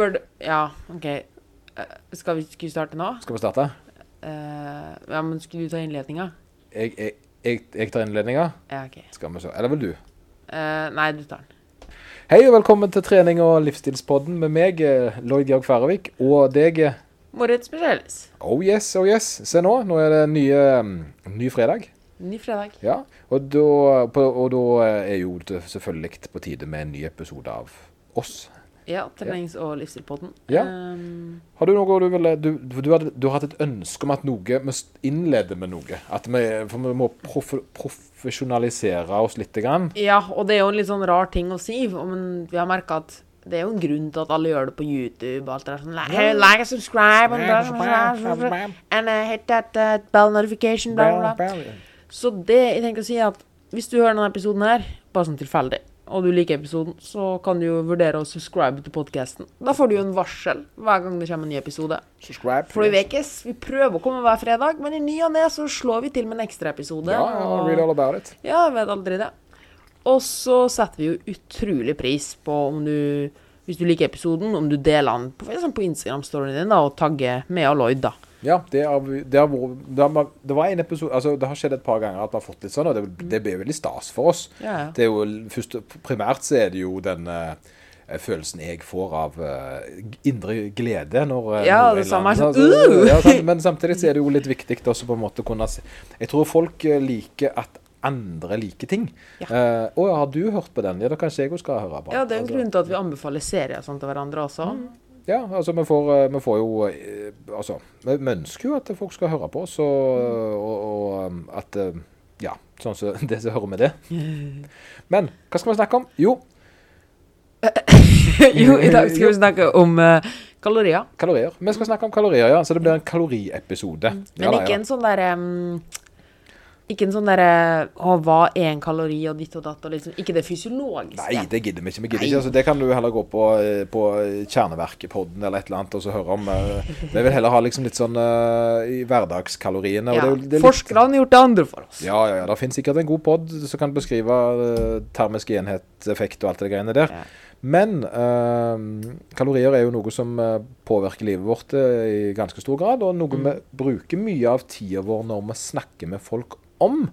bør du Ja, OK. Eh, Skal vi, skal vi starte nå? Skal vi starte? Eh, ja, men skulle du ta innledninga? Jeg, jeg, jeg, jeg tar innledninga. Ja, OK. Skal vi se. Eller vil du? Eh, nei, du tar den. Hei og velkommen til trening- og livsstilspodden med meg, eh, Lloyd Georg Færøvik, og deg. eh, Moritz Michelis. Oh yes, oh yes. Se nå, nå er det nye, mm, ny fredag. Ny fredag. Ja, og da, på, og da er jo det selvfølgelig på tide med en ny episode av oss. Ja, trenings- og livsstilpodden. Ja. Um, Har du noe du ville du, du, hadde, du har hatt et ønske om at noe Vi innleder med noe. At vi, for vi må prof, profesjonalisere oss litt. Grann. ja, og det er jo en litt sånn rar ting å si, men vi har merka at det er jo en grunn til at alle gjør det på YouTube. og alt det der sånn, like, like and subscribe and, and uh, hit that uh, bell notification. Bla, bla, bla. Så det jeg tenker å si er at hvis du hører denne episoden her, bare sånn tilfeldig, og du liker episoden, så kan du jo vurdere å subscribe til podcasten. Da får du jo en varsel hver gang det kommer en ny episode. Subscribe. For vi vekes, vi prøver å komme hver fredag, men i ny og ne så slår vi til med en ekstra episode. Ja, ja, og- read all about it. ja, jeg vet aldri det. Og så setter vi jo utrolig pris på om du, hvis du liker episoden, om du deler den på, på Instagram-storyen din da, og tagger meg og Lloyd, da. Ja, det, har, det, er, det, er, det var en episode altså Det har skjedd et par ganger at vi har fått litt sånn, og det, det blir veldig stas for oss. Ja. Det er jo først, Primært så er det jo den uh, følelsen jeg får av uh, indre glede når uh, Ja, det samme er sånn, altså, «Uh!» ja, sant, Men samtidig så er det jo litt viktig også på en måte kunne se Jeg tror folk eh, liker at andre liker ting. Ja. Uh, å ja, har du hørt på den? Ja, da kanskje jeg òg skal høre på. Ja, det er en Altså, grunn til at vi anbefaler serier sånn til hverandre også. Ja, altså vi får, eh, vi får jo eh, Altså, vi ønsker jo at folk skal høre på oss, og, og, og um, at eh, Ja, sånn som det som hører med det. Men hva skal vi snakke om? Jo, jo, i dag skal vi snakke om uh, kalorier. kalorier. Vi skal snakke om kalorier, ja. Så det blir en kaloriepisode. Men Ja, da, ikke ja. en sånn derre mm, Ikke en sånn derre Å, hva er en kalori, og ditt og datt, og liksom Ikke det fysiologiske. Nei, det gidder vi ikke. Vi gidder ikke. Altså, det kan du heller gå på, eh, på Kjerneverket-podden eller et eller annet og så høre om. eh, Vi vil heller ha liksom litt sånn uh, hverdagskaloriene. Ja, er er Forskerne har gjort det andre for oss. Ja, ja, ja. Det finnes sikkert en god pod som kan beskrive uh, termisk enhetseffekt og alt det greiene der. Ja. Men eh, kalorier er jo noe som eh, påvirker livet vårt eh, i ganske stor grad, og noe Mm. vi bruker mye av tida vår når vi snakker med folk om.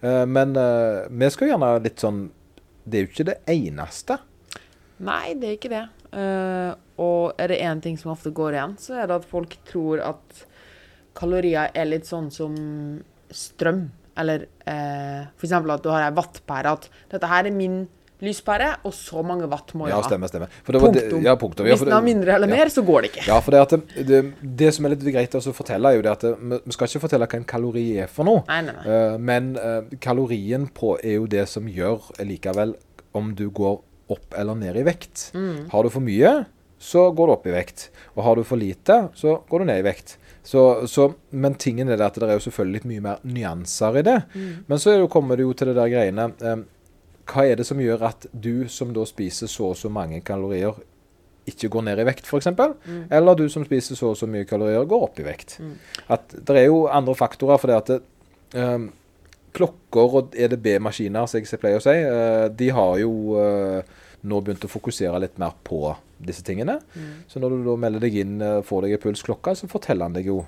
Eh, men eh, vi skal gjerne litt sånn Det er jo ikke det eneste. Nei, det er ikke det. Uh, og er det én ting som ofte går igjen, så er det at folk tror at kalorier er litt sånn som strøm. Eller uh, eksempel at du har ei wattpære. At dette her er min lyspære, og så mange watt må jeg Ja, stemmer, stemmer. Punktum. Ja, punktum. Ja, Hvis den har mindre eller ja. mer, så går det ikke. Ja, for det, at det, det, det som er litt greit å fortelle, er jo det at det, vi skal ikke fortelle hva en kalori er for noe. Nei, nei, nei. Eh, men eh, kalorien på er jo det som gjør likevel om du går opp eller ned i vekt. Mm. Har du for mye, så går du opp i vekt. Og har du for lite, så går du ned i vekt. Så, så, men tingen er det at det er jo selvfølgelig litt mye mer nyanser i det. Mm. Men så er kommer det jo til det der greiene eh, Hva er det som gjør at du som da spiser så og så mange kalorier, ikke går ned i vekt, f.eks.? Mm. Eller du som spiser så og så mye kalorier, går opp i vekt. At det er jo andre faktorer. for det at det, um, klokker og EDB-maskiner, som jeg pleier å si, uh, de har jo uh, nå begynt å fokusere litt mer på disse tingene. Mm. Så når du da melder deg inn, uh, får deg en pulsklokke, så forteller han deg jo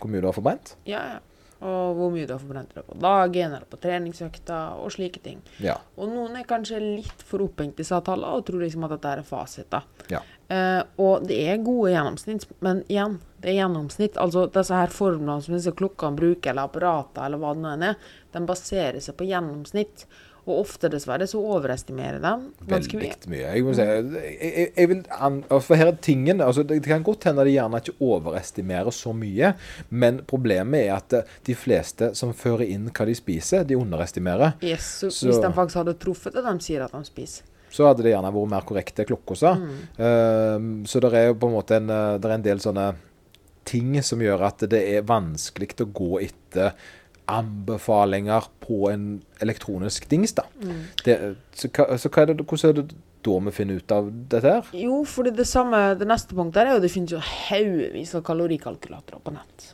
hvor mye du har forbrent. Ja, ja. Og hvor mye du har forbrent deg på dagen, eller på treningsøkta, og slike ting. Ja. Og noen er kanskje litt for opphengt i disse tallene og tror liksom at dette er fasit. da. ja. Eh, og det er gode gjennomsnitt, men igjen, det er gjennomsnitt. Altså disse her formlene som disse klokkene bruker, eller apparater, eller hva det nå er, de baserer seg på gjennomsnitt. Og ofte, dessverre, så overestimerer de ganske mye. Veldig mye. Jeg, må si, jeg, jeg, vil an, altså, For her er tingen altså, Det kan godt hende de gjerne ikke overestimerer så mye, men problemet er at eh, de fleste som fører inn hva de spiser, de underestimerer. Yes, så, Så- Hvis de faktisk hadde truffet det de sier at de spiser. så hadde det gjerne vært mer korrekte klokker. Mm. Uh, så det er jo på en måte en, eh, en del sånne ting som gjør at det er vanskelig å gå etter anbefalinger på en elektronisk dings. da. Det, så så hva er det, hvordan er det da vi finner ut av dette her? Jo, fordi det samme, det neste punktet er jo det finnes jo haugevis av kalorikalkulatorer på nett.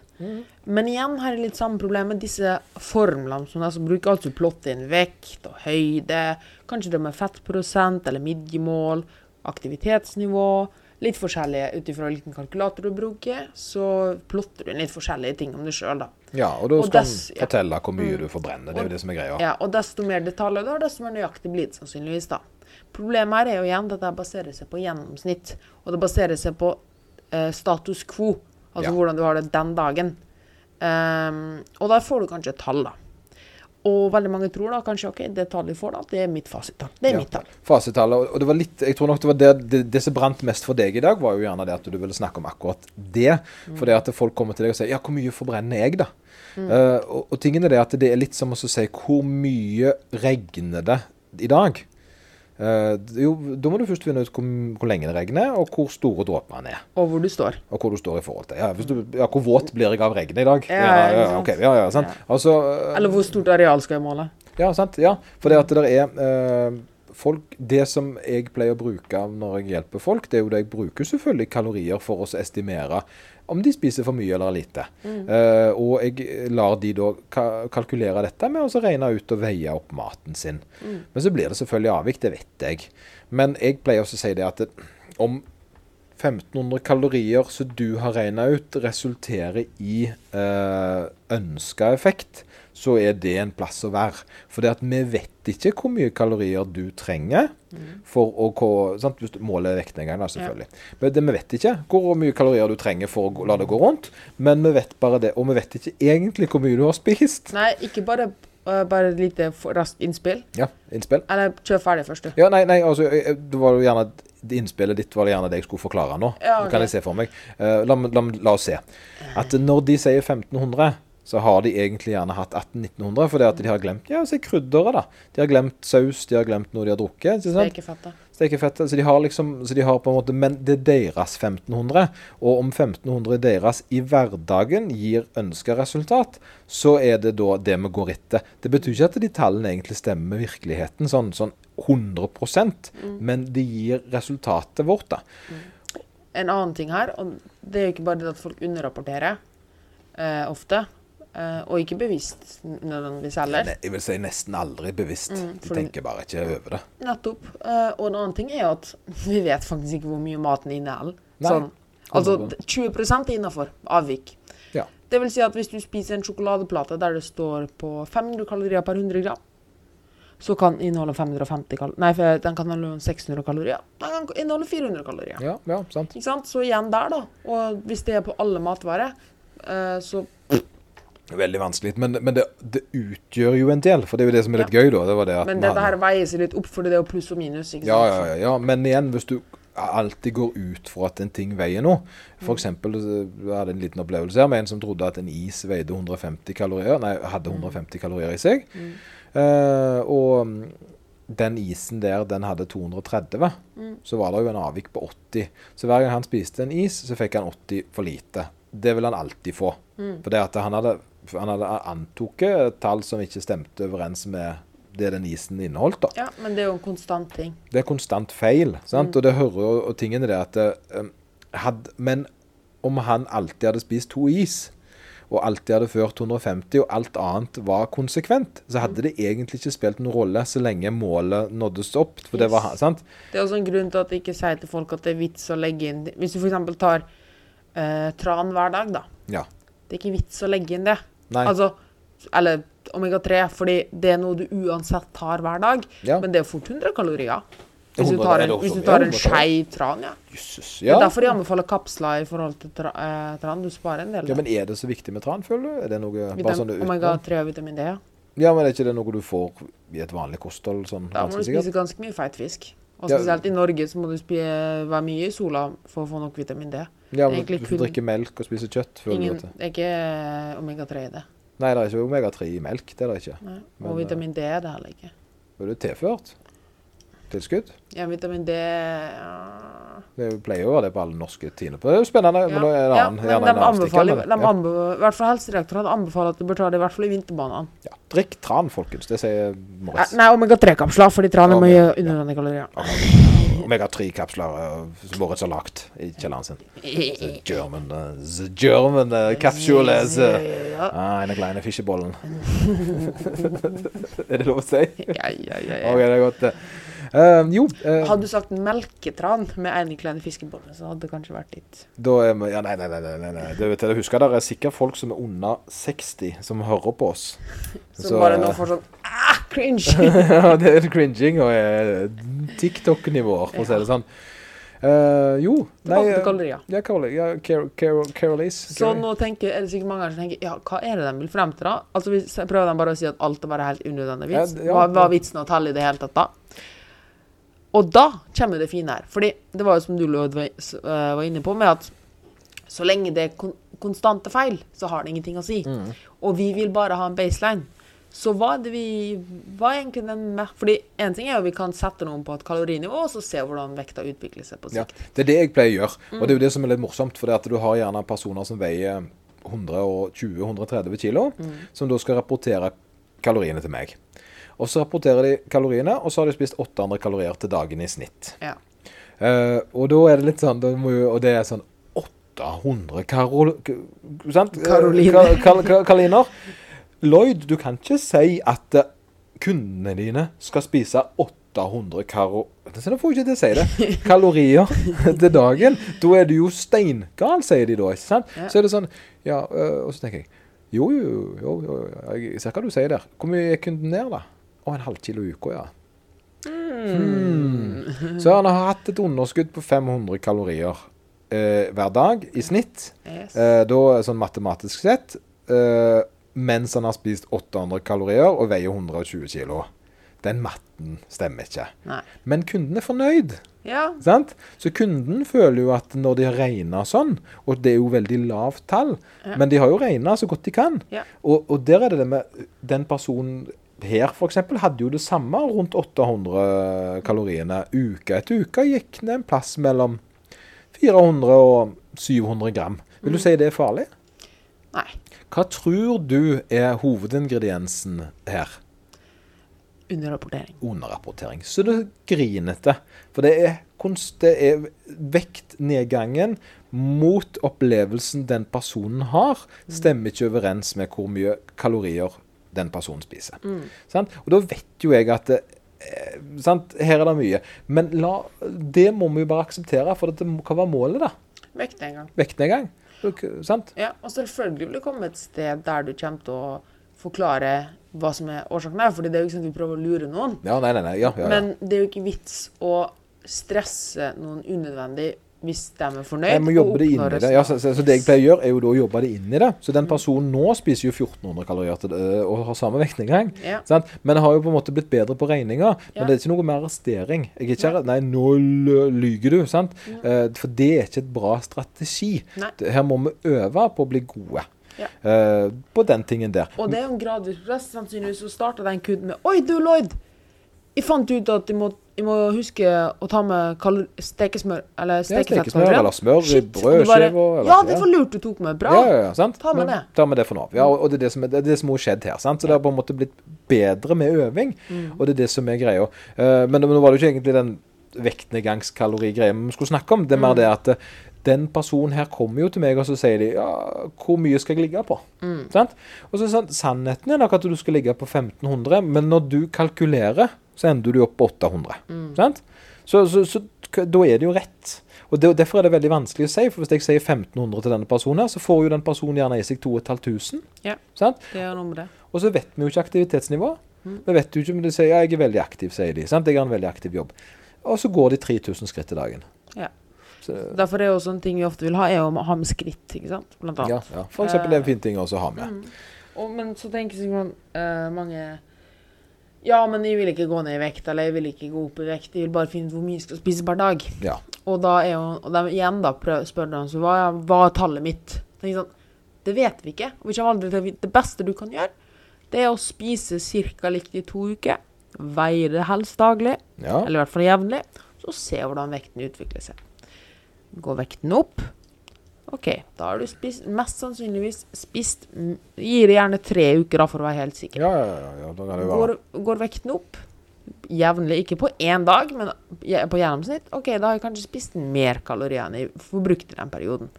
Men igjen har jeg litt samme problem med disse formlene som altså bruker altså du plotter inn vekt og høyde, kanskje det med fettprosent eller midjemål, aktivitetsnivå, litt forskjellige ut ifra hvilken kalkulator du bruker. Så plotter du inn litt forskjellige ting om deg sjøl, da. Ja, og da skal han fortelle hvor mye du forbrenner. Det er jo det som er greia. Ja, og desto mer detaljer du har, desto mer nøyaktig blir det sannsynligvis, da. Problemet her er jo igjen at det baserer seg på gjennomsnitt. Og det baserer seg på eh, status quo, altså Ja. hvordan du har det den dagen. Um, og der får du kanskje et tall, da. Og veldig mange tror da kanskje ok, det tallet jeg får, da, det er mitt fasittall. Det er Ja. mitt tall. Fasittallet. Og det var litt Jeg tror nok det var det, det, det som brant mest for deg i dag, var jo gjerne det at du ville snakke om akkurat det. For det at folk kommer til deg og sier Ja, hvor mye forbrenner jeg, da? Eh, og, og tingen er det at det er litt som å si Hvor mye regner det i dag? Eh, jo, da må du først finne ut hvor, hvor lenge det regner, og hvor store dråpene er. Og hvor du står. Og hvor du står i forhold til. Ja, hvis du, ja, hvor våt blir jeg av regnet i dag? Ja, ja, ja, sant. ok, ja, ja, sant. Altså, eh, Eller hvor stort areal skal jeg måle? ja, sant. Ja, for det at det er uh, folk, Det som jeg pleier å bruke når jeg hjelper folk, det er jo det jeg bruker selvfølgelig kalorier for å estimere om de spiser for mye eller lite. Eh, og jeg lar de da ka kalkulere dette med å så regne ut og veie opp maten sin. Men så blir det selvfølgelig avvik, det vet jeg. Men jeg pleier også å si det at det, om 1500 kalorier som du har regna ut, resulterer i uh, ønska effekt, så er det en plass å være. For det at vi vet ikke hvor mye kalorier du trenger for å gå- sant? er vekten en gang, da, selvfølgelig. Men det, vi vet ikke hvor mye kalorier du trenger for å la det gå rundt. Men vi vet bare det. Og vi vet ikke egentlig hvor mye du har spist. Nei, ikke bare, uh, bare et lite raskt innspill. Ja, innspill. Eller kjør ferdig først, du. Ja, nei, nei, altså, det var jo gjerne Innspillet ditt var det gjerne det jeg skulle forklare nå. Ja, Det kan jeg se for meg. Uh, la, la, la, la oss se. At når de sier 1500, så har de egentlig gjerne hatt 1800-1900, fordi at de har glemt ja, si krydderet. da. De har glemt saus, de har glemt noe de har drukket. Stekefettet. Stekefettet. Så de har liksom, så de har på en måte, Men det er deres 1500. Og om 1500 deres i hverdagen gir ønska resultat, så er det da det vi går etter. Det betyr ikke at de tallene egentlig stemmer med virkeligheten sånn, sånn 100% men det gir resultatet vårt, da. En annen ting her, og det er jo ikke bare det at folk underrapporterer eh, ofte, og ikke bevisst nødvendigvis heller. Jeg vil si nesten aldri bevisst. Mm, De tenker bare ikke over det. Nettopp. Eh, og en annen ting er at vi vet faktisk ikke hvor mye maten inneholder. Sånn, altså 100%. 20 er innafor avvik. Ja. Det vil si at hvis du spiser en sjokoladeplate der det står på 500 kalorier per 100 gram, så kan den inneholde 550 kalorier Nei, for den kan inneholde 600 kalorier. Den kan inneholde 400 kalorier. Ja, ja, sant. Sant? Så igjen der, da. Og hvis det er på alle matvarer, eh, så Veldig vanskelig. Men, men det, det utgjør jo en del, for det er jo det som er litt gøy, da. Det var det Men dette her veier seg litt opp, for det er jo pluss og minus. ikke sant? ja, ja, ja. Men igjen, hvis du alltid går ut for at en ting veier noe eksempel, så jeg hadde en liten opplevelse her med en som trodde at en is veide 150 kalorier. Nei, hadde 150 kalorier i seg. Mm. Uh, og mm, den isen der, den hadde 230. Mm. Så var det jo en avvik på 80. Så hver gang han spiste en is, så fikk han 80 for lite. Det vil han alltid få. Mm. For det at han hadde, han hadde antok tall som ikke stemte overens med det den isen inneholdt. da. Ja, men det er jo en konstant ting. Det er konstant feil. sant? Og det hører jo og tingen er det at eh, had, Men om han alltid hadde spist to is, og alltid hadde ført 150, og alt annet var konsekvent, så hadde det egentlig ikke spilt noen rolle så lenge målet nåddes opp. For det var sant? Det er også en grunn til at jeg ikke sier til folk at det er vits å legge inn Hvis du f.eks. tar eh, tran hver dag, da. Ja. Det er ikke vits å legge inn det. Nei. Altså, eller omega-3, fordi det er noe du uansett tar hver dag. Ja. Men det er fort 100 kalorier. Er Hvis du tar en, hvis du tar en 100 skei tran, ja. Jøsses. Det er derfor jeg anbefaler kapsler i forhold til tra, eh, tran. Du sparer en del. ja. Men er det så viktig med tran, føler du? Er det noe bare sånn? Omega-3 og vitamin D. Ja. Ja, men er ikke det noe du får i et vanlig kosthold? sånn Da må du spise ganske mye feit fisk. Og Ja. spesielt i Norge så må du spise, være mye i sola for å få nok vitamin D. Ja, men egentlig du kun- drikker melk og spiser kjøtt, før Ingen, du er ikke eh, omega-3 i det. Nei, det er ikke omega-3 i melk. Det er det ikke. Nei. Men, Og vitamin D er det heller ikke. Er det tilført? Tilskudd? Ja, vitamin D ja. Det pleier jo å være det på alle norske tider. Det er jo spennende. men da er Ja, annen, men de en anbefaler, men- de ja. anbe- i hvert fall Helsedirektoratet anbefaler at du bør ta det i hvert fall i vinterbanene. Ja. Drikk tran, folkens. Det sier Eh, Moritz. Nei, omega-3-kapsler, fordi tran er mye unødvendige kalorier. Omega-3-kapsler uh, Moritz har lagt i kjelleren sin. The German, uh, the German uh, capsule is uh, Ja, ah, Eine kleine fiskebollen. er det lov å si? ja, ja, ja, ja. det er godt. Eh, jo Uh, Hadde du sagt melketran med en kleine fiskebolle, så hadde det kanskje vært litt Da er vi Ja, nei, nei, nei. nei, nei. Det, vet jeg, husk at det er sikkert folk som er under 60 som hører på oss. Som Så, bare nå eh, får sånn ah, cringe. ja, det er cringing og er TikTok-nivåer, for å si det sånn. Uh, jo Nei, det kaller de, Ja, Carol, ja, Carol, Carol, Carolise. Så nå tenker, er det sikkert mange som tenker Ja, hva er det de vil frem til, da? Altså hvis, Prøver de bare å si at alt er bare helt unødvendig vits? Ja, ja, hva ja. var vitsen å telle i det hele tatt, da? Og da kommer det fine her. Fordi det var jo som du Lloyd, var inne på, med at så lenge det er kon konstante feil, så har det ingenting å si. Mm. Og vi vil bare ha en baseline. Så hva er det vi Hva er egentlig den med Fordi en ting er jo vi kan sette noen på et kalorinivå, og så se hvordan vekta utvikler seg på Ja, sikt. det er det jeg pleier å gjøre. Og Mm. det er jo det som er litt morsomt, for det at du har gjerne personer som veier 120-130 kilo, Mm. som da skal rapportere kaloriene til meg. Og så rapporterer de kaloriene, og så har de spist 800 kalorier til dagen i snitt. Ja. Uh, og da er det litt sånn jo, Og det er sånn 800 karol... Sant? Eh, Karoliner. Ka, kal, kal, kaliner. Lloyd, du kan ikke si at eh, kundene dine skal spise 800 karo... Nå får ikke til å si det. Kalorier til dagen. Da er du jo steingal, sier de da. ikke sant? Ja. Så er det sånn Ja, og så tenker jeg jo, jo, jo, jo, jo, jeg ser hva du sier der. Hvor mye er kunden ned, da? Å, en halvkilo i uka, ja. Hmm. Så han har hatt et underskudd på 500 kalorier eh, hver dag i snitt. Yes. Eh, da sånn matematisk sett. Eh, mens han har spist 800 kalorier og veier 120 kilo. Den matten stemmer ikke. Nei. Men kunden er fornøyd. Ja. Sant? Så kunden føler jo at når de har regna sånn, og det er jo veldig lavt tall, Ja. men de har jo regna så godt de kan. Ja. Og, og der er det det med Den personen her f.eks. hadde jo det samme, rundt 800 kaloriene. Uke etter uke gikk det en plass mellom 400 og 700 gram. Vil du si det er farlig? Nei. Hva tror du er hovedingrediensen her? Underrapportering. underrapportering. Så det grinete. For det er, kunst, det er vektnedgangen mot opplevelsen den personen har, stemmer ikke overens med hvor mye kalorier den personen spiser. Sant? Og da vet jo jeg at eh, sant? Her er det mye. Men la, det må vi jo bare akseptere, for dette, hva var målet, da? Vektnedgang. Vektnedgang. Sant? Ja, og selvfølgelig vil det komme et sted der du kommer til å forklare hva som er årsaken her, fordi det er jo ikke sånn at vi prøver å lure noen. Ja, nei, nei, nei. Ja, ja, ja. Men det er jo ikke vits å stresse noen unødvendig hvis de er fornøyd. Jeg må jobbe det inn i det. Ja, så, så, så det jeg pleier å gjøre, er jo da å jobbe det inn i det. Så den Mm. personen nå spiser jo 1400 kalorier til, øh, og har samme vektnedgang. Ja. Sant? Men har jo på en måte blitt bedre på regninga. Ja. Men det er ikke noe mer arrestering. Jeg er ikke, her- nei, nå lyger du. sant? Uh, for det er ikke et bra strategi. Nei. Her må vi øve på å bli gode Ja. Uh, på den tingen der. Og det er jo en gradvis prosess. Sannsynligvis så starta den kunden med Oi, du Lloyd! Jeg fant ut at jeg må, jeg må huske å ta med stekesmør eller Ja, stekefett. Stekesmør eller smør, bare, brødskiver Ja, det var lurt du tok med. Bra. Ja, ja, ja, sant? Ta med Men det. Ta med det for nå. Ja, og det er det som, er, det er det som har skjedd her. sant? Så det har på en måte blitt bedre med øving, Mm. og det er det som er greia. Eh, men, nå var det jo ikke egentlig den vektnedgangskalorigreia vi skulle snakke om. Det er mer Mm. det at eh, den personen her kommer jo til meg, og så sier de ja, hvor mye skal jeg ligge på? Mm. Sant? Og så er sånn, Sannheten er nok at du skal ligge på 1500, men når du kalkulerer, så ender du opp på 800. Mm. Sant? Så, så, så da er det jo rett. Og det, Derfor er det veldig vanskelig å si. for Hvis jeg sier 1500 til denne personen, her, så får jo den personen gjerne i seg 2500. Ja. Sant? Det gjør noe med det. Og så vet vi jo ikke aktivitetsnivå. Mm. Vi vet jo ikke om de sier ja, jeg er veldig aktiv, sier de. Sant? Jeg har en veldig aktiv jobb. Og så går de 3000 skritt i dagen. Ja. Så, Derfor er jo sånne ting vi ofte vil ha, er å ha med skritt, ikke sant? Blant annet. ja, ja. For eksempel det er en fin ting også å ha med. Mm. Og, men så tenker jeg sånn uh, mange Ja, men jeg vil ikke gå ned i vekt, eller jeg vil ikke gå opp i vekt. Jeg vil bare finne ut hvor mye jeg skal spise per dag. Ja. Og da er jo Og de igjen da prøv, spør de så hva, hva er tallet mitt. Sånn, Det vet vi ikke. Vi aldri. Det beste du kan gjøre, det er å spise ca. likt i to uker. Veie det helst daglig, ja. eller i hvert fall jevnlig. Så se hvordan vekten utvikler seg. Går vekten opp? OK, da har du spist, mest sannsynligvis spist Gi det gjerne tre uker, da, for å være helt sikker. Ja, ja, ja. Går, går vekten opp jevnlig, ikke på én dag, men på gjennomsnitt, OK, da har jeg kanskje spist mer kalorier enn jeg forbrukte i den perioden.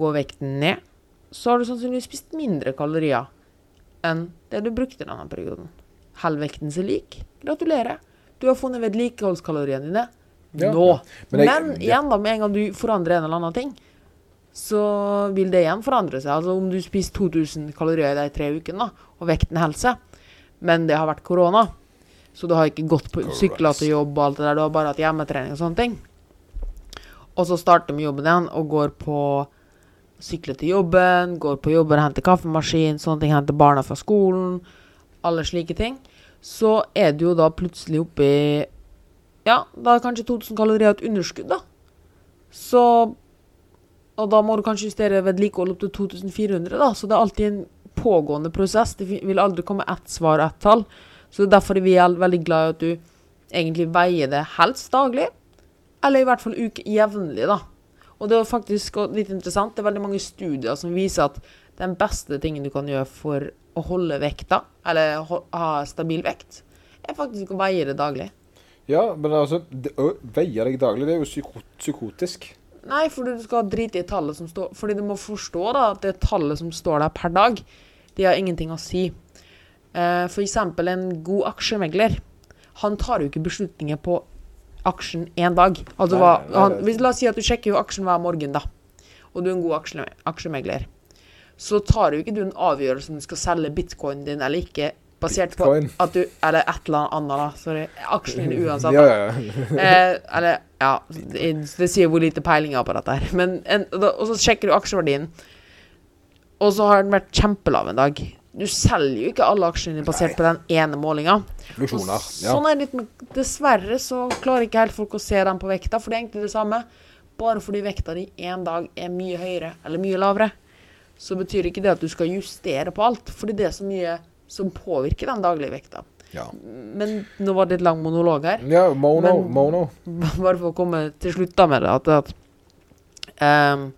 Går vekten ned, så har du sannsynligvis spist mindre kalorier enn det du brukte denne perioden. Holder vekten seg lik? Gratulerer. Du har funnet vedlikeholdskaloriene dine Ja, nå. men Men, jeg- men igjen, da, med en gang du forandrer en eller annen ting, så vil det igjen forandre seg. Altså om du spiser 2000 kalorier i de tre ukene, da, og vekten holder seg, men det har vært korona, så du har ikke gått på sykla til jobb og alt det der, du har bare hatt hjemmetrening og sånne ting. Og så starter vi jobben igjen og går på sykler til jobben, går på jobben, henter kaffemaskin, sånne ting, henter barna fra skolen, alle slike ting. Så er du jo da plutselig oppe i Ja, da er kanskje 2000 kalorier et underskudd, da. Så Og da må du kanskje justere vedlikehold opp til 2400, da. Så det er alltid en pågående prosess. Det vil aldri komme ett svar, ett tall. Så det er derfor vi er veldig glad i at du egentlig veier det helst daglig, eller i hvert fall uke jevnlig, da. Og det er faktisk litt interessant, det er veldig mange studier som viser at den beste tingen du kan gjøre for å holde vekta, eller ha stabil vekt, er faktisk å veie det daglig. Ja, men altså det, Å veie deg daglig, det er jo psykotisk. Nei, fordi du skal drite i tallet som står Fordi du må forstå da at det tallet som står der per dag, det har ingenting å si. Eh, for eksempel en god aksjemegler. Han tar jo ikke beslutninger på aksjen én dag. Altså, Nei, hva, han, hvis, la oss si at du sjekker jo aksjen hver morgen, da. Og du er en god aksje, aksjemegler. Så tar jo ikke du en avgjørelse om du skal selge bitcoinen din eller ikke, basert Bitcoin. på at du Eller et eller annet, da. Sorry. Aksjen din uansett. Ja, ja, ja. Eh, eller, ja det, sier hvor lite peiling jeg har på dette her. Men en, og så sjekker du aksjeverdien, og så har den vært kjempelav en dag. Du selger jo ikke alle aksjene basert Nei. på den ene målinga. Ja. Sånn er det litt med Dessverre så klarer ikke helt folk å se den på vekta, for det er egentlig det samme. Bare fordi vekta di en dag er mye høyere eller mye lavere, så betyr ikke det at du skal justere på alt. Fordi det er så mye som påvirker den daglige vekta. Ja. Men nå var det litt lang monolog her. ja mono, Men- mono. Bare for å komme til slutt da med det, at, at um,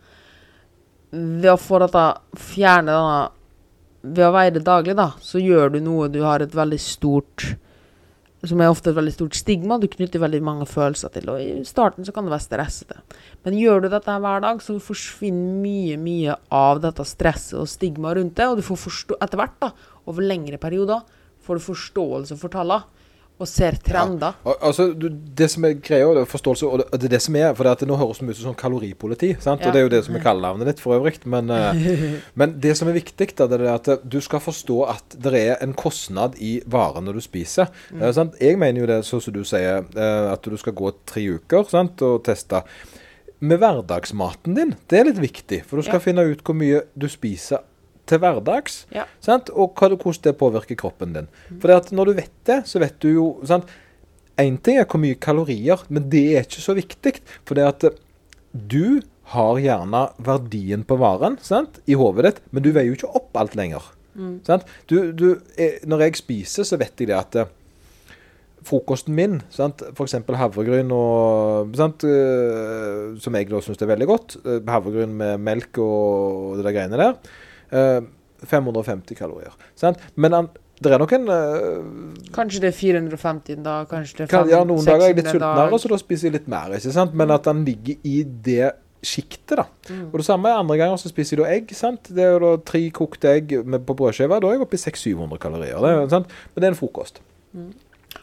Ved å få dette fjerne denne Ved å veie det daglig, da, så gjør du noe du har et veldig stort Som er ofte et veldig stort stigma. Du knytter veldig mange følelser til, og i starten så kan det være stressete. Men gjør du dette hver dag, så forsvinner mye, mye av dette stresset og stigmaet rundt det, og du får forstå etter hvert, da, over lengre perioder, får du forståelse for tallene, og ser trender. Ja. Altså, Det som er greia, det er forståelse, og det, er det som er For det, at nå høres ut som kaloripoliti, sant? Ja. og det er jo det som er kallenavnet ditt for øvrig. Men, eh, men det som er viktig, da, det er at du skal forstå at det er en kostnad i varene du spiser. Mm. sant? Jeg mener jo det, sånn som du sier, eh, at du skal gå tre uker sant, og teste. Med hverdagsmaten din, det er litt viktig, for du skal Ja. finne ut hvor mye du spiser til hverdags. Ja. Sant? Og hva, hvordan det påvirker kroppen din. For det at når du vet det, så vet du jo sant? En ting er hvor mye kalorier, men det er ikke så viktig. For det at du har gjerne verdien på varen sant? i hodet ditt, men du veier jo ikke opp alt lenger. Sant? Du, du, når jeg spiser, så vet jeg det at eh, frokosten min, sant? f.eks. havregryn og sant? eh, Som jeg da syns er veldig godt. eh, Havregryn med melk og det der greiene der. Eh, 550 kalorier. Sant? Men han, det er nok en eh, Kanskje det er 450 en dag, kanskje det er kan, Ja, noen dager er jeg litt 600 sultnere, så da spiser jeg litt mer. ikke sant? Men at han ligger i det sjiktet, da. Mm. Og det samme er andre ganger så spiser jeg da egg. sant? Det er jo da tre kokte egg med, på brødskive. Da er jeg oppe i 600-700 kalorier. Det, sant? Men det er en frokost. Mm.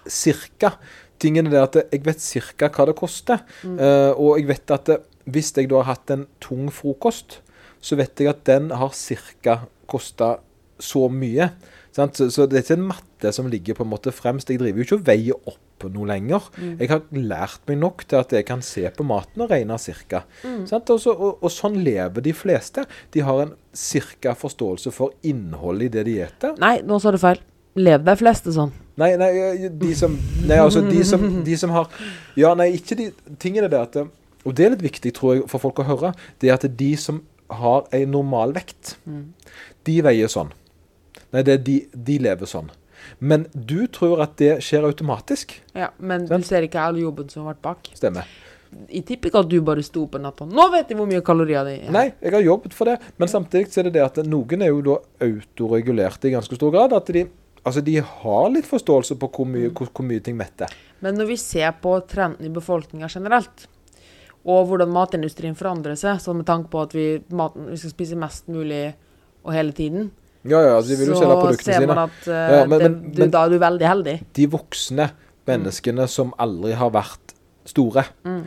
Cirka. Tingen er det at jeg vet cirka hva det koster. Mm. Uh, og jeg vet at hvis jeg da har hatt en tung frokost, så vet jeg at den har cirka kosta så mye. Sant? Så, det er ikke en matte som ligger på en måte fremst. Jeg driver jo ikke og veier opp noe lenger. Mm. Jeg har lært meg nok til at jeg kan se på maten og regne cirka. Mm. Og, så, og, og sånn lever de fleste. De har en cirka forståelse for innholdet i det de spiser. Nei, nå sa du feil. Lev de fleste sånn. Nei, nei, de som Nei, altså, de som, de som har Ja, nei, ikke de tingene der at Og det er litt viktig, tror jeg, for folk å høre. Det er at de som har ei normalvekt, de veier sånn. Nei, det er de, de lever sånn. Men du tror at det skjer automatisk. Ja, men du ser ikke all jobben som har vært bak. Stemmer. Jeg tipper ikke at du bare sto opp en natt og Nå vet jeg hvor mye kalorier det er. Nei, jeg har jobbet for det. Men samtidig så er det det at noen er jo da autoregulerte i ganske stor grad. At de, altså de har litt forståelse på hvor mye, hvor, hvor mye ting metter. Men når vi ser på trenden i befolkninga generelt, og hvordan matindustrien forandrer seg, sånn med tanke på at vi, maten, vi skal spise mest mulig og hele tiden, Ja, ja, altså de vil jo selge så produktene ser man at uh, Ja, men- det, men- du, men- da er du veldig heldig. de voksne menneskene som aldri har vært store, Mm.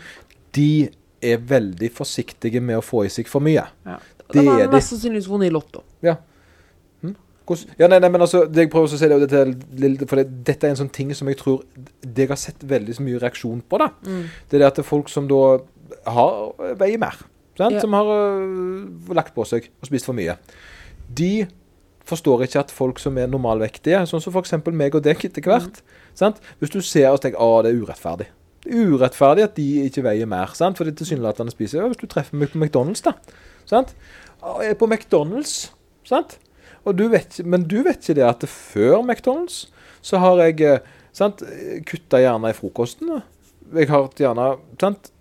de er veldig forsiktige med å få i seg for mye. Ja. Det De har er mest sannsynligvis vunnet i Lotto. Ja. Hm? Ja, nei, nei, men altså, det jeg prøver å si det, det er for det, Dette er en sånn ting som jeg tror det jeg har sett veldig mye reaksjon på. da. Mm. Det er det at det er folk som da har veier mer. Sant? Ja. Som har uh, lagt på seg og spist for mye. De forstår ikke at folk som er normalvektige, sånn som f.eks. meg og deg etter hvert sant? Hvis du ser og tenker at det er urettferdig. Det er urettferdig at de ikke veier mer, sant? for de tilsynelatende spiser. Ja, hvis du treffer meg på McDonald's, da. Sant? «Å, Jeg er på McDonald's, sant? Du vet, men du vet ikke det at før McDonald's så har jeg eh, sant, kutta gjerne i frokosten. Jeg har gjerne sant,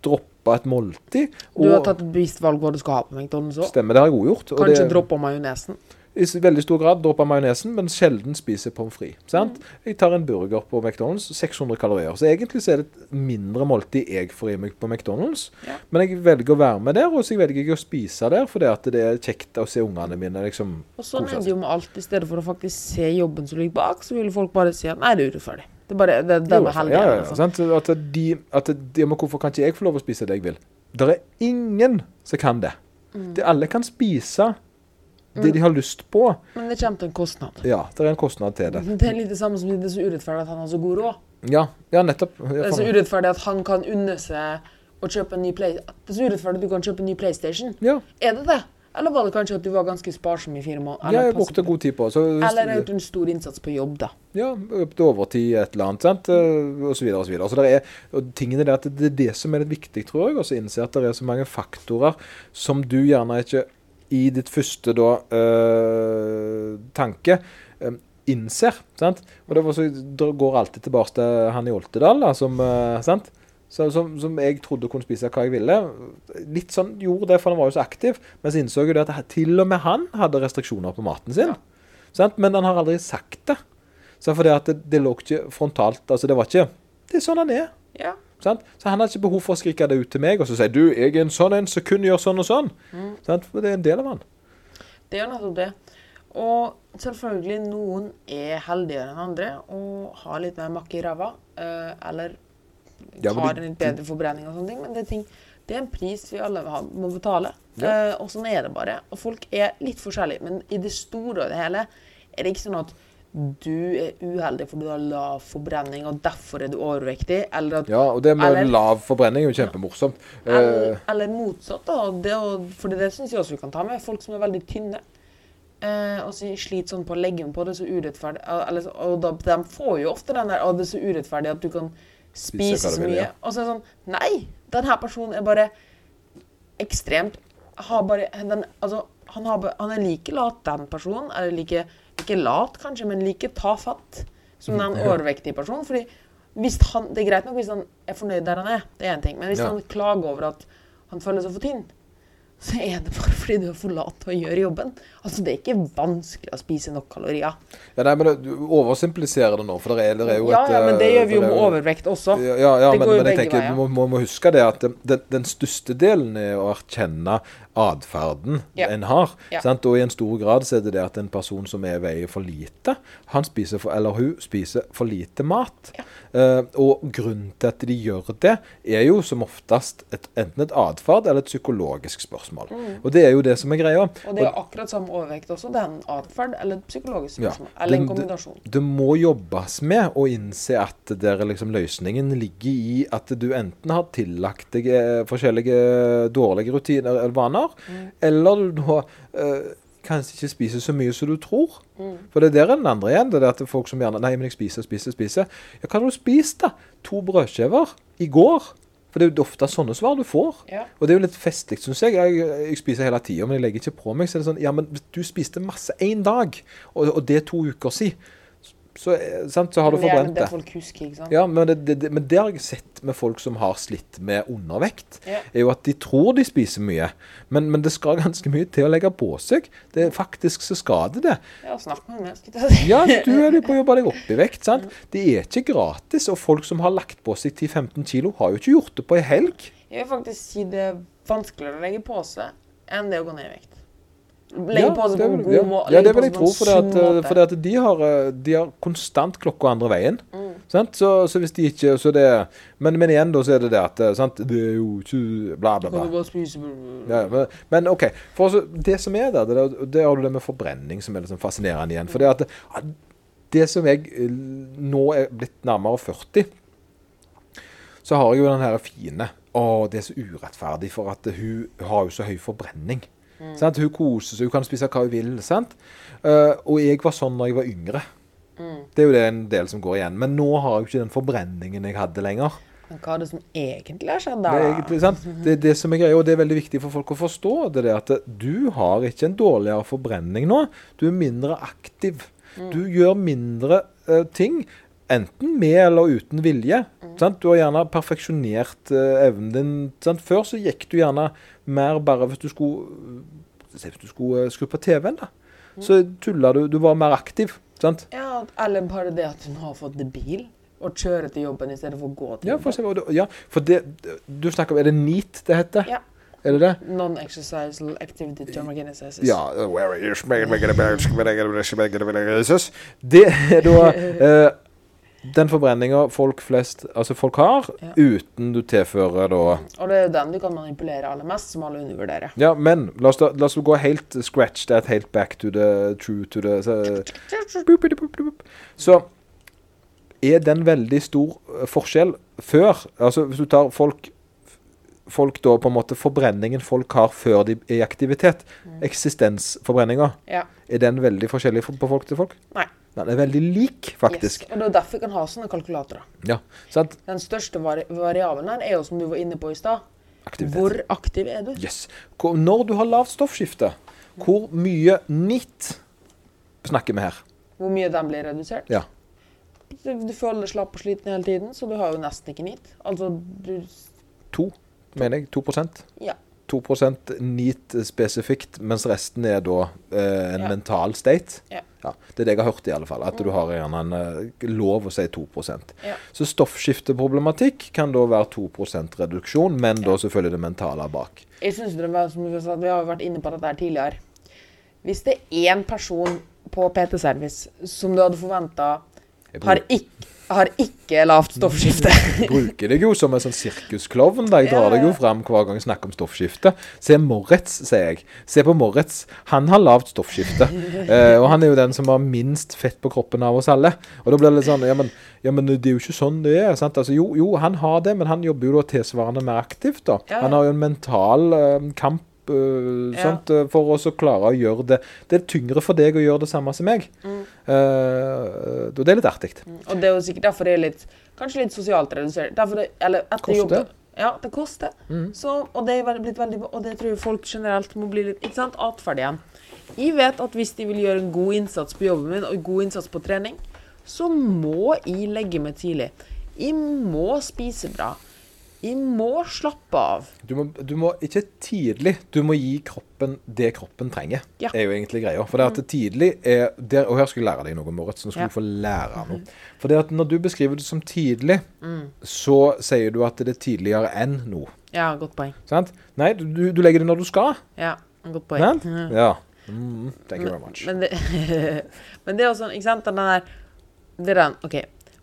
droppa et måltid. Du har tatt et bevisst valg hva du skal ha på McDonald's òg. Stemmer, det har jeg òg gjort. og Kanskje det, droppa majonesen. I veldig stor grad dropper majonesen, men sjelden spiser pommes frites. Mm. Jeg tar en burger på McDonald's, 600 kalorier. Så egentlig så er det et mindre måltid jeg får i meg på McDonald's. Ja. Men jeg velger å være med der, og så velger jeg å spise der fordi at det er kjekt å se ungene mine liksom Og sånn er det jo med alt. I stedet for å faktisk se jobben som ligger bak, så vil folk bare si at nei, det er urettferdig. Det er bare, det, det er bare heldig. Ja, ja, ja, altså. At de, at de, men hvorfor kan ikke jeg få lov å spise det jeg vil? Det er ingen som kan det. Mm. De, alle kan spise det de har lyst på. Men det kommer til en kostnad. Ja, det er en kostnad til det. Det er litt det samme som det er så urettferdig at han har så god råd. Ja, ja nettopp. Det er så urettferdig at han kan unne seg å kjøpe en ny Play... Det er så urettferdig at du kan kjøpe en ny PlayStation. ja, Er det det? Eller var det kanskje at du var ganske sparsom i fire måneder? ja, jeg brukte god tid på så, eller en stor innsats på jobb, da. Ja, overtid, et eller annet, sant? eh, og så videre og så videre. Så det er, tingene der, det er det som er litt viktig, tror jeg, å innse at det er så mange faktorer som du gjerne ikke i ditt første da, øh, tanke øh, innser, sant? Og det så, går alltid tilbake til han i Oltedal, da, som, øh, sant? Så, som, som jeg trodde kunne spise hva jeg ville. Litt sånn gjorde det, for han var jo så aktiv. Men så innså jeg jo det at til og med han hadde restriksjoner på maten sin. Ja. Men han har aldri sagt det. Så fordi at det, det lå ikke frontalt altså Det var ikke Det er sånn han er. Ja. Sant? Så han har ikke behov for å skrike det ut til meg og så si du, jeg er en sånn en som kun gjør sånn og sånn. Sant? For det er en del av han. Det er jo nettopp det. Og selvfølgelig, noen er heldigere enn andre og har litt mer makk i ræva. eh, eller Har en litt bedre forbrenning og sånne ting. Men det er, ting, det er en pris vi alle må betale. Ja. Eh, og sånn er det bare. Og folk er litt forskjellige. Men i det store og det hele er det ikke sånn at du er uheldig fordi du har lav forbrenning, og derfor er du overvektig. Eller at Ja, og det med Eller- lav forbrenning er jo kjempemorsomt. Eller, Eh, eller motsatt, da. Det, for det syns jeg også vi kan ta med. Folk som er veldig tynne. Eh, og så sliter sånn på leggen på det, så urettferdig. Eller, og da, de får jo ofte den der Å, det er så urettferdig at du kan Spise så mye. Og så er det sånn Nei! Denne personen er bare ekstremt har bare, den, altså, han, har, han er like lat, den personen. Eller like, ikke lat, kanskje, men like tafatt som den overvektige personen. Fordi hvis han, Det er greit nok hvis han er fornøyd der han er, det er én ting. Men hvis Ja. han klager over at han føler seg for tynn, så er det bare fordi du er for lat til å gjøre jobben. Altså, Det er ikke vanskelig å spise nok kalorier. ja, nei, men du oversimpliserer det nå, for det er, det er jo et ja, men det eh, gjør vi jo med er overvekt også. Ja, ja, ja Det men, men jeg tenker, veier. du må, må, må huske det at den, den største delen er å erkjenne atferden Ja. en har. Ja. Og i en stor grad så er det det at en person som er veier for lite, han spiser for, eller hun spiser for lite mat. Ja. Uh, og grunnen til at de gjør det, er jo som oftest et, enten et atferd eller et psykologisk spørsmål. Og det er jo det som er greia. Mm. Og det er akkurat samme overvekt også. Det er en atferd eller et psykologisk spørsmål. Eller en Det- det- kombinasjon. Det må jobbes med å innse at der liksom løsningen ligger i at du enten har tillagt deg eh, forskjellige dårlige rutiner eller vaner, eller du da eh, kanskje ikke spiser så mye som du tror. For det er der er den andre igjen. Det er at folk som gjerne Nei, men jeg spiser, spiser, spiser. Ja, hva har du spist, da? To brødskiver i går? For det er jo ofte sånne svar du får. Ja. Og det er jo litt festlig, syns jeg. jeg. Jeg spiser hele tida, men jeg legger ikke på meg. Så er det sånn Ja, men du spiste masse én dag, og, og det er to uker siden. Så, eh, sant, så har du forbrent det husker? Ja, men det, det, det, men det har jeg sett med folk som har slitt med undervekt. Ja. er jo at de tror de spiser mye, men, men det skal ganske mye til å legge på seg. Det er Faktisk så skal det det. Ja, snakk med si. Ja, du er jo på å jobbe deg opp i vekt. sant? Det er ikke gratis, og folk som har lagt på seg 10-15 kilo, har jo ikke gjort det på ei helg. Jeg vil faktisk si det er vanskeligere å legge på seg enn det å gå ned i vekt. Legge på seg på en god ja. måte. Ja, det vil jeg tro, for, at, for at de, har, eh, de har konstant klokka andre veien. Mm. Sant? Så, så hvis de ikke så det, men, men igjen, da, så er det det at eh, sant? Det er jo ikke Bla, bla, bla. Ja, men, men OK. For altså, det som er der, det, det har du det med forbrenning som er liksom fascinerende igjen. For det at det som jeg eh, nå er blitt nærmere 40, så har jeg jo den her fine Å, det er så urettferdig, for at hun har jo så høy forbrenning. Sant? Hun koser seg, hun kan spise hva hun vil. sant? Eh, og jeg var sånn når jeg var yngre. Det er jo det en del som går igjen. Men nå har jeg jo ikke den forbrenningen jeg hadde lenger. Men hva er det som egentlig har skjedd Det er da? egentlig sant. Det det som er greia, og det er veldig viktig for folk å forstå. Det er at du har ikke en dårligere forbrenning nå. Du er mindre aktiv. Du gjør mindre uh, ting. Enten med eller uten vilje. Sant? Du har gjerne perfeksjonert uh, evnen din. Sant? Før så gikk du gjerne mer bare hvis du skulle, hvis du skulle uh, skru på TV-en. da. Så tulla du. Du var mer aktiv. Sant? Ja, eller bare det at hun har fått bil og kjøre til jobben i stedet for å gå til Ja, for, jobben. Se, ja, for det, du snakker om Er det NEAT det heter? Ja. Er det det? Non-exercisal activity thermogenesis. Ja. Det er da eh, den forbrenninga folk flest Altså folk har, Ja. uten du tilfører da Og det er jo den du kan manipulere aller mest, som alle undervurderer. Ja, men la oss, da, la oss gå helt scratch that helt back to the true to the Så, er den veldig stor eh, forskjell før Altså hvis du tar folk Folk da på en måte Forbrenningen folk har før de er i aktivitet, eksistensforbrenninga, Ja. er den veldig forskjellig på folk til folk? Nei. Den er veldig lik, faktisk. Yes. Og det er derfor kan ha sånne kalkulatorer. Ja, sant? Den største vari variabelen her er jo, som du var inne på i stad, hvor aktiv er du? Yes. Hvor, når du har lavt stoffskifte, hvor mye NIT snakker vi her? Hvor mye den blir redusert? Ja. Du, du føler deg slapp og sliten hele tiden, så du har jo nesten ikke NEAT. Altså, du To, mener jeg. 2 Ja. 2% NEAT spesifikt, mens resten er da eh, en Ja. mental state. Ja. Det er det jeg har hørt, i alle fall. At du har gjerne en eh, lov å si 2 Ja. Så stoffskifteproblematikk kan da være 2% reduksjon, men da selvfølgelig det mentale bak. Jeg synes det var, som sa, vi har vært inne på dette tidligere. Hvis det er én person på PT-service som du hadde forventa har, bruk- ikk- har ikke lavt stoffskifte bruker deg jo som en sånn sirkusklovn. Jeg drar deg jo fram hver gang jeg snakker om stoffskifte. Se Moritz, sier jeg. Se på Moritz. Han har lavt stoffskifte. eh, og han er jo den som har minst fett på kroppen av oss alle. Og da blir det litt sånn Ja, men, ja, men det er jo ikke sånn det er. sant? Altså, jo, jo, han har det, men han jobber jo da tilsvarende mer aktivt. da. Han har jo en mental eh, kamp. Uh, Ja. eh, For oss å klare å gjøre det Det er tyngre for deg å gjøre det samme som meg. Mm. Eh, og det er litt artig. Og det er jo sikkert derfor det er litt Kanskje litt sosialt redusert. Derfor det, eller etter jobb Ja, det koster. Mm. Så, og det veldig Og det tror jeg folk generelt må bli litt Ikke sant? Atferd igjen. Jeg vet at hvis de vil gjøre en god innsats på jobben min og en god innsats på trening, så må jeg legge meg tidlig. Jeg må spise bra. Jeg må slappe av. Du må, du må ikke tidlig, du må gi kroppen det kroppen trenger. Ja. er jo egentlig greia. For det at det tidlig er der, Og her skal jeg lære deg noe, Moritz. Nå skal Ja. du få lære noe. For det at når du beskriver det som tidlig, Mm. så sier du at det er tidligere enn nå. Ja, godt poeng. Sant? Nei, du, du legger det når du skal. Ja, godt poeng. Sant? Mhm. Ja. Mm, thank you very much. Men det, men det er også sånn, ikke sant, den der Det er den, OK.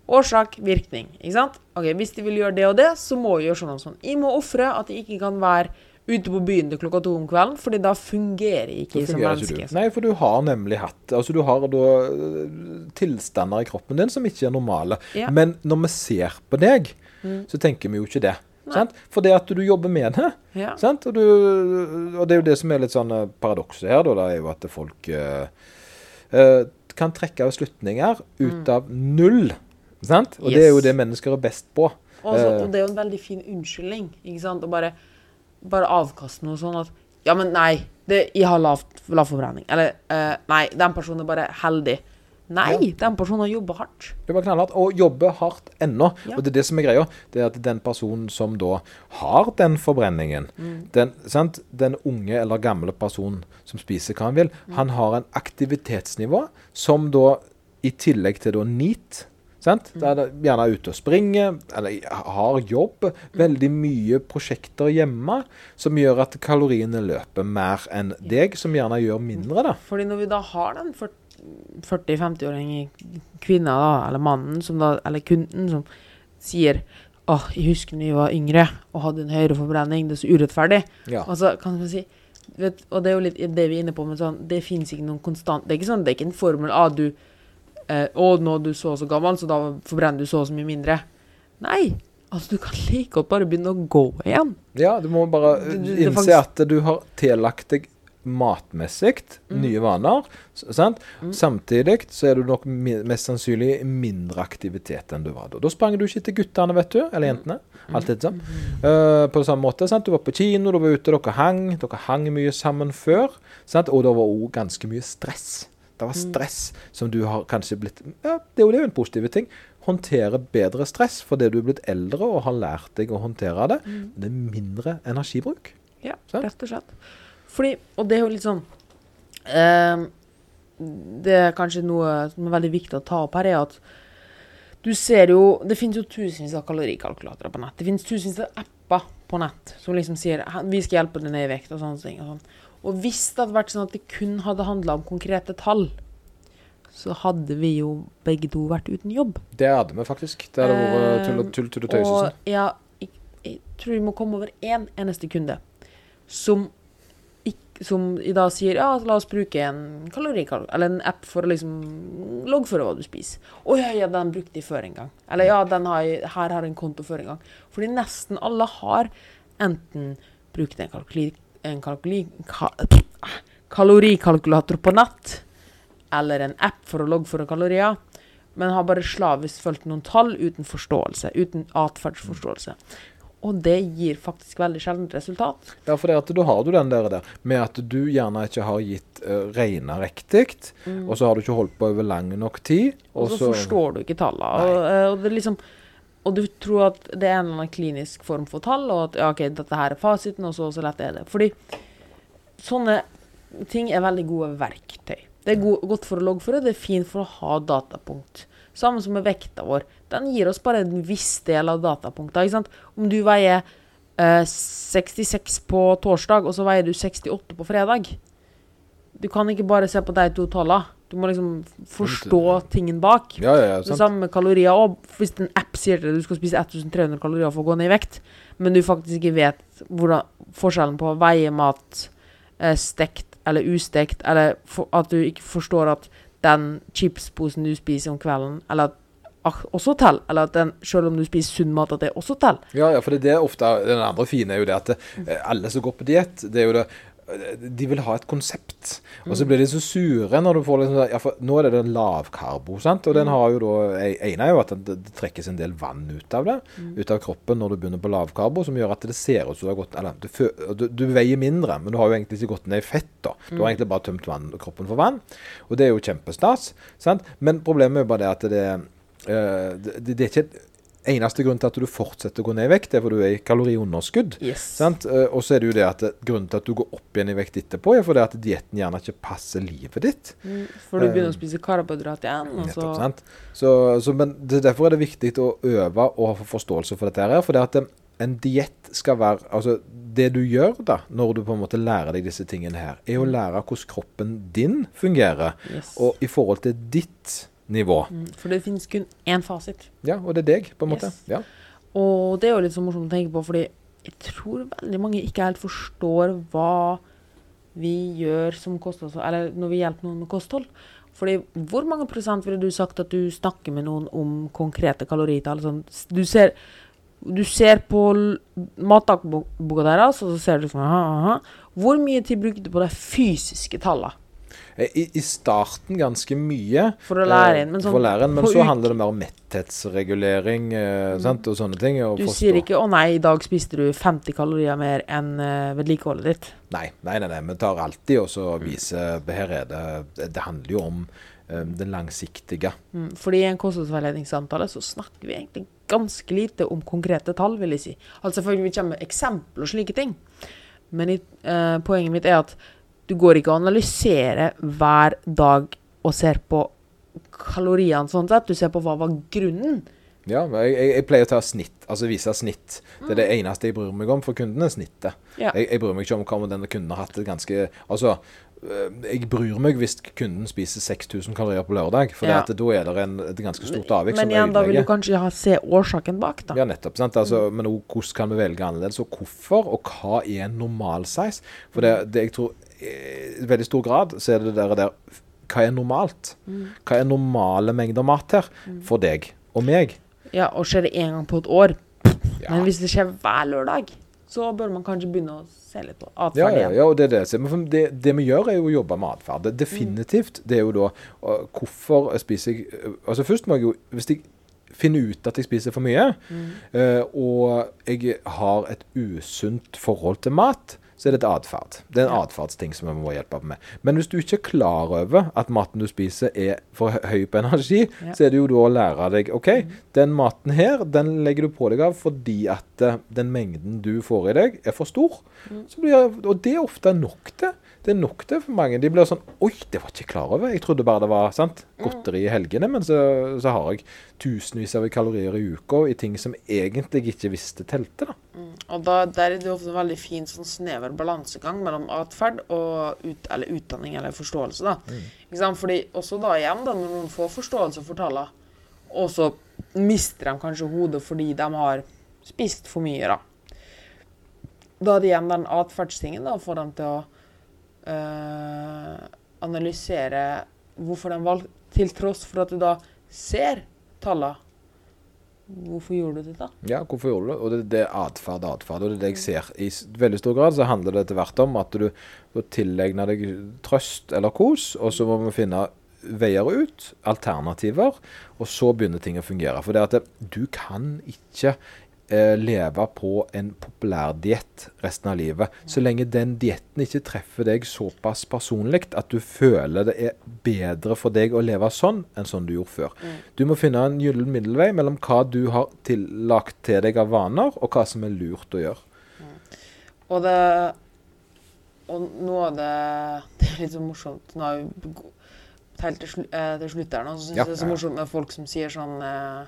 Årsak, virkning. Ikke sant? Ok, Hvis de vil gjøre det og det, så må vi gjøre sånn og sånn. Jeg må ofre at jeg ikke kan være ute på byen til klokka to om kvelden, fordi da fungerer jeg ikke som menneske. ikke. Nei, for du har nemlig hatt Altså, du har da øh, tilstander i kroppen din som ikke er normale. Ja. Men når vi ser på deg, Mm. så tenker vi jo ikke det. Sant? For det at du jobber med det. Ja. Sant? Og, du, og det er jo det som er litt sånn eh, paradokset her, da. Det er jo at folk uh, uh, kan trekke av slutninger ut Mm. av null. Sant? Og det er jo det mennesker er best på. Og, så, Eh. og det er jo en veldig fin unnskyldning, ikke sant? Å bare, bare avkaste noe sånn at Ja, men nei, det, jeg har lavt, lav forbrenning. Eller uh, nei, den personen er bare heldig. Nei, den personen har jobba hardt. Det var knallhardt. Og jobber hardt ennå. Ja. Og det er det som er greia. Det er at den personen som da har den forbrenningen, Mm. den, sant? den unge eller gamle personen som spiser hva han vil, Mm. han har en aktivitetsnivå som da, i tillegg til da NEAT Sant? Mm. Da er gjerne ute og springer, eller har jobb. Veldig mye prosjekter hjemme som gjør at kaloriene løper mer enn deg, som gjerne gjør mindre. da. Fordi når vi da har den 40-50-åringen kvinna, da, eller mannen, som da, eller kunden, som sier Åh, jeg husker da jeg var yngre og hadde en høyere forbrenning. Det er så urettferdig. Ja. Altså, kan man si vet, Og det er jo litt det vi er inne på, men sånn, det fins ikke noen konstant Det er ikke sånn, det er ikke en formel ah, du eh, Å, nå er du så og så gammel, så da forbrenner du så og så mye mindre. Nei. Altså, du kan like godt bare begynne å gå igjen. ja, du må bare Du- det innse faktisk- at du har tillagt deg matmessig Mm. nye vaner. Sant? Mm. Samtidig så er du nok mest sannsynlig i mindre aktivitet enn du var da. Da sprang du ikke til guttene, vet du, eller jentene. Alltid sånn. Uh, på samme måte. Sant? Du var på kino, du var ute, dere hang. Dere hang mye sammen før. Sant? Og det var òg ganske mye stress. Det var stress som du har kanskje blitt Ja, det er jo en positiv ting. Håndtere bedre stress fordi du er blitt eldre og har lært deg å håndtere det. Det er mindre energibruk. Ja, Sant? rett og slett. Fordi, og det er jo litt sånn eh, Det er kanskje noe som er veldig viktig å ta opp her, er at du ser jo Det finnes jo tusenvis av kalorikalkulatorer på nett. Det finnes tusenvis av apper på nett som liksom sier 'Vi skal hjelpe deg ned i vekt', og sånne ting. Og, sånn. Og hvis det hadde vært sånn at det kun hadde handla om konkrete tall, så hadde vi jo begge to vært uten jobb. Det hadde vi faktisk. Det hadde vært tull og tull, tull og tøysesen. Og ja, jeg, jeg tror vi må komme over én eneste kunde som, som i dag sier ja, la oss bruke en kalorikalk, eller en app for å liksom loggføre hva du spiser. Å ja, ja, den brukte jeg før en gang. Eller ja, den har jeg, her har jeg en konto før en gang. Fordi nesten alle har enten brukt en, kalkuli, en kalkuli, ka, kalorikalkulator på natt, eller en app for å loggføre kalorier, men har bare slavisk fulgt noen tall uten forståelse, uten atferdsforståelse. Og det gir faktisk veldig sjeldent resultat. Ja, for det at da har du den der, der med at du gjerne ikke har gitt uh, regna riktig, og så har du ikke holdt på over lang nok tid. Og så forstår du ikke tallene. Og, eh, og, det er liksom, og du tror at det er en eller annen klinisk form for tall, og at ja, ok, dette her er fasiten, og så, så lett er det. Fordi sånne ting er veldig gode verktøy. Det er go godt for å loggføre, det er fint for å ha datapunkt. Samme som med vekta vår. Den gir oss bare en viss del av datapunkta. Ikke sant? Om du veier eh, 66 på torsdag, og så veier du 68 på fredag. Du kan ikke bare se på de to tallene. Du må liksom forstå tingen bak. Ja, ja, ja, Det samme med kalorier. Og hvis en app sier til deg du skal spise 1300 kalorier for å gå ned i vekt, men du faktisk ikke vet hvordan, forskjellen på å veie mat eh, stekt eller ustekt, eller for, at du ikke forstår at den chipsposen du spiser om kvelden, eller at også teller, eller at den, selv om du spiser sunn mat, at det også teller. Ja, ja, for det er det ofte Den andre fine er jo det at det, alle som går på diett, det er jo det eh, de vil ha et konsept. Og så blir de så sure når du får liksom Ja, for nå er det den lavkarbo, sant. Og den har jo da ene er jo at det, det trekkes en del vann ut av det. Ut av kroppen når du begynner på lavkarbo, som gjør at det ser ut som du har gått Eller du, du, du veier mindre, men du har jo egentlig ikke gått ned i fett, da. Du har egentlig bare tømt vann, kroppen for vann. Og det er jo kjempestas, sant. Men problemet er jo bare det at det, det, det, det er ikke Eneste grunn til at du fortsetter å gå ned i vekt, er fordi du er i kaloriunderskudd. Yes. Eh, Og så er det jo det at eh, grunnen til at du går opp igjen i vekt etterpå, er fordi at dietten gjerne ikke passer livet ditt. Mm, For du begynner å spise karbohydrat igjen, Nettopp, sant? Så, så, men det, derfor er det viktig å øve og ha forståelse for dette her. For det at eh, en diett skal være Altså, det du gjør da, når du på en måte lærer deg disse tingene her, er å lære hvordan kroppen din fungerer, yes. og i forhold til ditt nivå. Mm, For det finnes kun én fasit. Ja, og det er deg, på en måte. Yes. Ja. Og det er jo litt så morsomt å tenke på, fordi jeg tror veldig mange ikke helt forstår hva vi gjør som kosthold, eller når vi hjelper noen med kosthold. Fordi hvor mange prosent ville du sagt at du snakker med noen om konkrete kaloritall? Sånn, du ser du ser på matdagboka deres, og så ser du sånn aha, aha. Hvor mye tid brukte du på de fysiske tallene I, I starten ganske mye. for å lære Eh, inn? Men, sånn, for å lære inn, men så handler det mer om metthetsregulering eh, sant, og sånne ting. Og Du forstå- sier ikke 'Å nei, i dag spiste du 50 kalorier mer enn uh, vedlikeholdet ditt'. Nei, nei, nei, nei. Vi tar alltid og så viser Her er det Det det handler jo om eh, det langsiktige. Mm, fordi i en kostholdsveiledningssamtale så snakker vi egentlig ganske lite om konkrete tall, vil jeg si. Altså selvfølgelig vi kommer med eksempler og slike ting. Men i, eh, poenget mitt er at du går ikke og analyserer hver dag og ser på kaloriene sånn sett. Du ser på hva var grunnen Ja, jeg, jeg, jeg pleier å ta snitt, altså vise snitt. Det er det eneste jeg bryr meg om for kundene, snittet. Ja. Jeg, jeg bryr meg ikke om hva denne kunden har hatt et ganske Altså, øh, jeg bryr meg hvis kunden spiser 6000 kalorier på lørdag, for Ja. da er det en, et ganske stort avvik Men igjen, da vil du kanskje ha, se årsaken bak, da. Ja, nettopp. Altså, Men også hvordan kan vi velge annerledes, og hvorfor, og hva er en normal size? For det, det jeg tror eh, i veldig stor grad så er det der, der Hva er normalt? Hva er normale mengder mat her for deg og meg? Ja, og skjer det én gang på et år. Ja. Men hvis det skjer hver lørdag, så bør man kanskje begynne å se litt på Ja, atferd ja, igjen. ja, og det er det. det, det vi gjør, er jo å jobbe med atferd. Definitivt. Det er jo da Hvorfor spiser jeg Altså Først må jeg jo Hvis jeg finner ut at jeg spiser for mye, mm. og jeg har et usunt forhold til mat, så er det et atferd. Det er en atferdsting som vi må hjelpe med. Men hvis du ikke er klar over at maten du spiser er for høy på energi, Ja. så er det jo da å lære deg OK, den maten her, den legger du på deg av fordi at eh, den mengden du får i deg, er for stor. Så blir, og det er ofte nok det. Det er nok det for mange. De blir sånn Oi, det var ikke jeg klar over. Jeg trodde bare det var sant, godteri i helgene, men så, så har jeg tusenvis av kalorier i uka i ting som egentlig ikke visste telte. da. Og da, der er det ofte en veldig fin sånn snever balansegang mellom atferd og ut, eller utdanning eller forståelse. da. Ikke sant? Fordi også da igjen, da, når noen får forståelse for tallene, og så mister de kanskje hodet fordi de har spist for mye, da. Da er det igjen den atferdstingen da, får dem til å øh, analysere hvorfor de valgte Til tross for at du da ser tallene. Hvorfor gjorde du det, da? Ja, hvorfor gjorde du det? Og det, det er atferd, atferd. Og det er det jeg ser. I veldig stor grad så handler det etter hvert om at du, du tilegner deg trøst eller kos, og så må vi finne veier ut, alternativer, og så begynner ting å fungere. For det at det, du kan ikke eh, leve på en populær diett resten av livet. Så lenge den dietten ikke treffer deg såpass personlig at du føler det er bedre for deg å leve sånn enn sånn du gjorde før. Du må finne en gyllen middelvei mellom hva du har tillagt til deg av vaner, og hva som er lurt å gjøre. Og det Og noe av det Det er litt så morsomt Nå er vi helt til, eh, til slutt her nå, så syns Ja, jeg det er så morsomt med folk som sier sånn eh,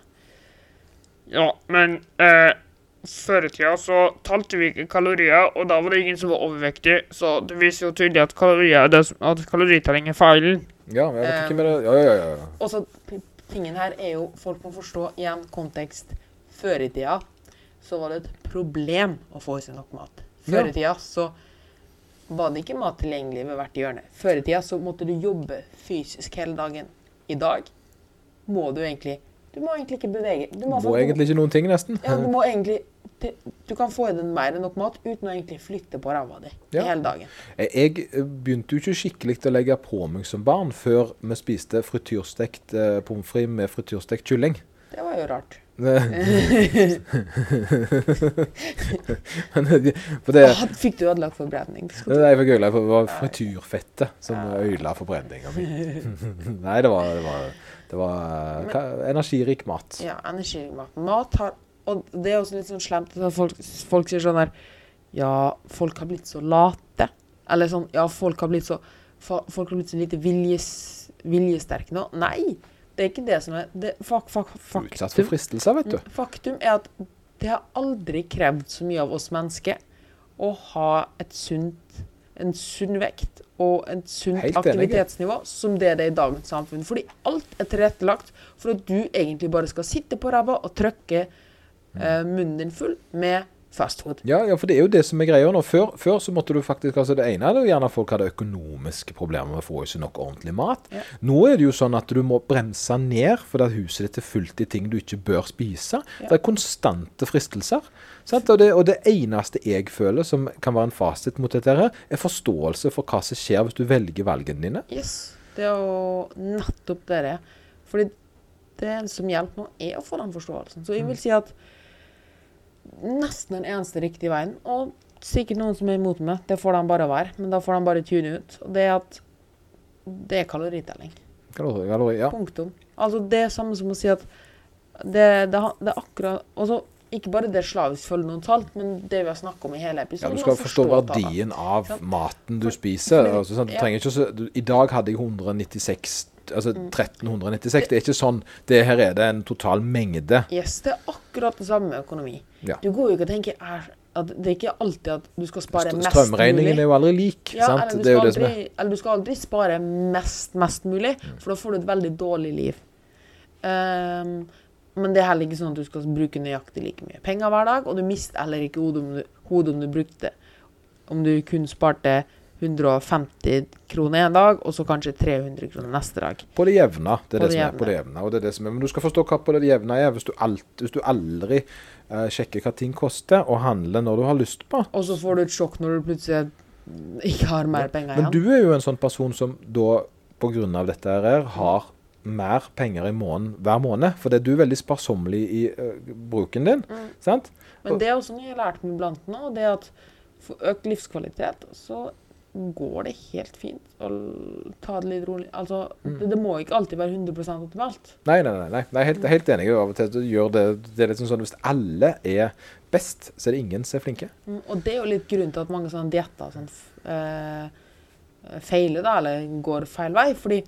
Ja, men eh, før i tida så talte vi ikke kalorier, og da var det ingen som var overvektig, så det viser jo tydelig at kalorier er det som, at kaloritelling er feilen. Ja, jeg vet ikke mer. Ja, ja, ja, ja. Og så tingen her er jo Folk må forstå igjen kontekst. Før i tida så var det et problem å få i seg nok mat. Før i tida så var det ikke mat tilgjengelig ved hvert hjørne. Før i tida så måtte du jobbe fysisk hele dagen. I dag må du egentlig Du må egentlig ikke bevege Du må, Må egentlig ikke noen ting, nesten. ja, du må egentlig Du kan få i deg mer enn nok mat uten å egentlig flytte på ræva di Ja. hele dagen. Jeg eh, begynte jo ikke skikkelig å legge på meg som barn før vi spiste frityrstekt eh, pommes frites med frityrstekt kylling. Det var jo rart. Det- for det, fikk du ødelagt for gøy, for det var frityrfettet som ødela forbrenninga mi. Nei, det var, det var, det var eh, hva- energirik mat. Ja, energirik Mat har Og det er også litt sånn slemt at folk, folk sier sånn her Ja, folk har blitt så late. Eller sånn Ja, folk har blitt så Folk har blitt så lite viljes, viljesterke nå. Nei! Det er ikke det som er det, fak, fak, Utsatt for fristelser, vet du. faktum er at det har aldri krevd så mye av oss mennesker å ha et sunt, en sunn vekt og et sunt aktivitetsnivå som det det er i dagens samfunn. Fordi alt er tilrettelagt for at du egentlig bare skal sitte på ræva og trykke eh, munnen din full med fastfood. Ja, ja, for det er jo det som er greia nå. Før, før så måtte du faktisk altså Det ene er jo gjerne at folk hadde økonomiske problemer med å få i seg nok ordentlig mat. Ja. Nå er det jo sånn at du må bremse ned fordi at huset ditt er fullt i ting du ikke bør spise. Ja. Det er konstante fristelser. Og, det, og det eneste jeg føler som kan være en fasit mot dette, her, er forståelse for hva som skjer hvis du velger valgene dine. Yes. Det er jo nettopp det det er. Fordi det som hjelper nå, er å få den forståelsen. Så jeg vil si at nesten den eneste riktige veien, og sikkert noen som er imot meg, det får de bare være, men da får de bare tune ut, og det er at det er kaloritelling. Kalori, kalori, ja. Punktum. Altså det er samme som å si at det, det, det er akkurat altså, Ikke bare det slavisk følge noen tall, men det vi har snakket om i hele Ja, episoden. Du skal forstå, forstå verdien av maten du spiser. Altså, sånn, du ja. ikke du, I dag hadde jeg 196 altså 1396. Det er ikke sånn det Her er det en total mengde. Yes, det er akkurat det samme økonomi. Ja. Du går jo ikke og tenker er, at det er ikke alltid at du skal spare St- mest Strømregningen er jo aldri lik. Ja, sant? eller du, Det er jo det som er eller du skal aldri spare mest, mest mulig, for da får du et veldig dårlig liv. Um, men det er heller ikke sånn at du skal bruke nøyaktig like mye penger hver dag, og du mister heller ikke hodet om du, hodet om du brukte Om du kun sparte 150 kroner en dag, og så kanskje 300 kroner neste dag. På det jevne. Det er det, det som er på det jevne. Og det er det som er. Men du skal forstå hva på det jevne er. Hvis du, alt, hvis du aldri uh, sjekker hva ting koster, og handler når du har lyst på. Og så får du et sjokk når du plutselig ikke har mer penger igjen. Men du er jo en sånn person som da, på grunn av dette her, har mer penger i måneden hver måned. For det er du veldig sparsommelig i uh, bruken din. Mm. Sant? Men det er også noe jeg har lært meg iblant nå, det er at for økt livskvalitet, så går det helt fint å ta det litt rolig. Altså, Mm. det, det må ikke alltid være 100% optimalt. Nei, nei, nei. nei. nei helt, helt enig. Av og til gjør det, det er liksom sånn Hvis alle er best, så er det ingen som er flinke. Mm, Og det er jo litt grunnen til at mange sånne dietter sånn, eh, feiler, da, eller går feil vei. Fordi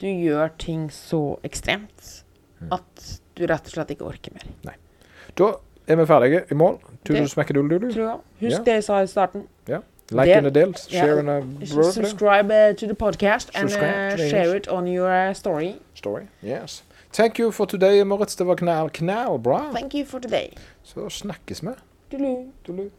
du gjør ting så ekstremt Mm. at du rett og slett ikke orker mer. Nei. Da er vi ferdige i mål. Tudelu smekke dull dull. Husk Ja. det jeg sa i starten. Like and a del. Share and a. Subscribe uh, to the podcast and uh, share it on your uh, story. Story. Yes. Thank you for today, Moritz. Det var knall, knall bra. Thank you for today. Så snakkes vi. Doodaloo. Tudelu.